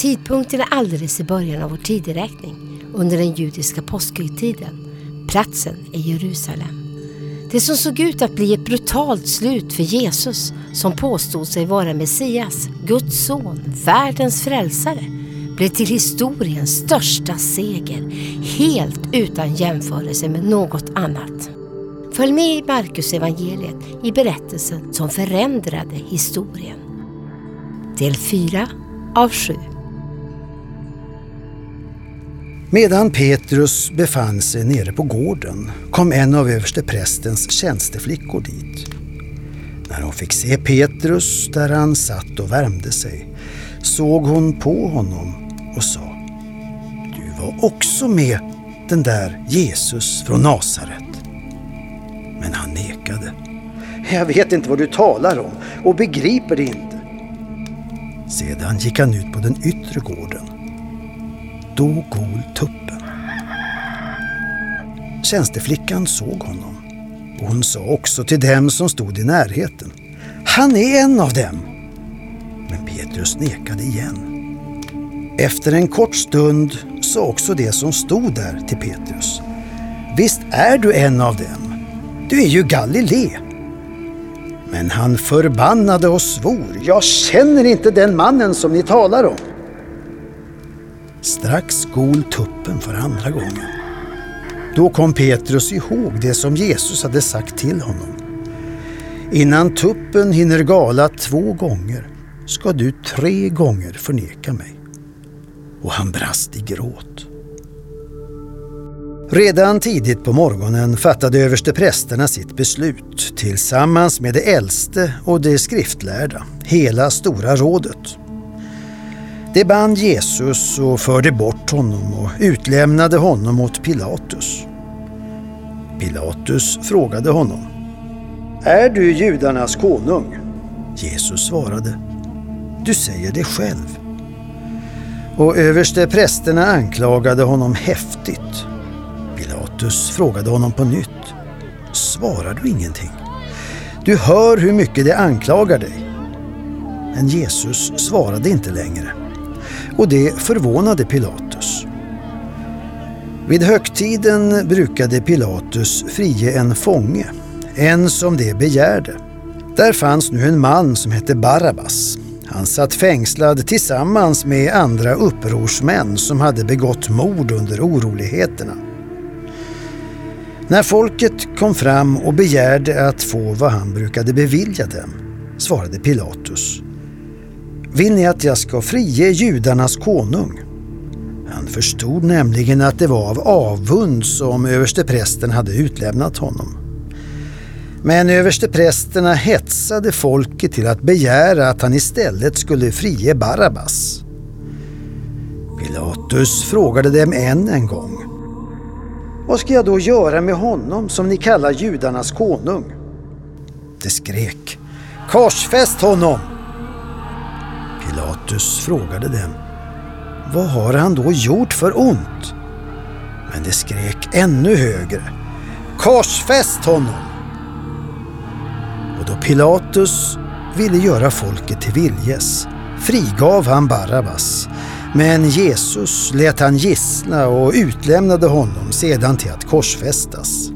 Tidpunkten är alldeles i början av vår tideräkning, under den judiska påskhögtiden. Platsen är Jerusalem. Det som såg ut att bli ett brutalt slut för Jesus, som påstod sig vara Messias, Guds son, världens frälsare, blev till historiens största seger, helt utan jämförelse med något annat. Följ med i Marcus evangeliet i berättelsen som förändrade historien. Del 4 av 7. Medan Petrus befann sig nere på gården kom en av översteprästens tjänsteflickor dit. När hon fick se Petrus där han satt och värmde sig såg hon på honom och sa Du var också med den där Jesus från Nasaret. Men han nekade. Jag vet inte vad du talar om och begriper det inte. Sedan gick han ut på den yttre gården. Då gol tuppen. Tjänsteflickan såg honom hon sa också till dem som stod i närheten. Han är en av dem. Men Petrus nekade igen. Efter en kort stund sa också det som stod där till Petrus. Visst är du en av dem. Du är ju Galilé. Men han förbannade och svor. Jag känner inte den mannen som ni talar om. Strax gol tuppen för andra gången. Då kom Petrus ihåg det som Jesus hade sagt till honom. Innan tuppen hinner gala två gånger ska du tre gånger förneka mig. Och han brast i gråt. Redan tidigt på morgonen fattade översteprästerna sitt beslut tillsammans med de äldste och de skriftlärda, hela Stora rådet. De band Jesus och förde bort honom och utlämnade honom åt Pilatus. Pilatus frågade honom. Är du judarnas konung? Jesus svarade. Du säger det själv. Och överste prästerna anklagade honom häftigt. Pilatus frågade honom på nytt. Svarar du ingenting? Du hör hur mycket de anklagar dig. Men Jesus svarade inte längre. Och det förvånade Pilatus. Vid högtiden brukade Pilatus frige en fånge, en som de begärde. Där fanns nu en man som hette Barabbas. Han satt fängslad tillsammans med andra upprorsmän som hade begått mord under oroligheterna. När folket kom fram och begärde att få vad han brukade bevilja dem svarade Pilatus. Vill ni att jag ska frige judarnas konung? Han förstod nämligen att det var av avund som översteprästen hade utlämnat honom. Men översteprästerna hetsade folket till att begära att han istället skulle frige Barabbas. Pilatus frågade dem än en gång. Vad ska jag då göra med honom som ni kallar judarnas konung? De skrek. Korsfäst honom! Pilatus frågade dem. Vad har han då gjort för ont? Men de skrek ännu högre. Korsfäst honom! Och då Pilatus ville göra folket till viljes frigav han Barabbas. Men Jesus lät han gissla och utlämnade honom sedan till att korsfästas.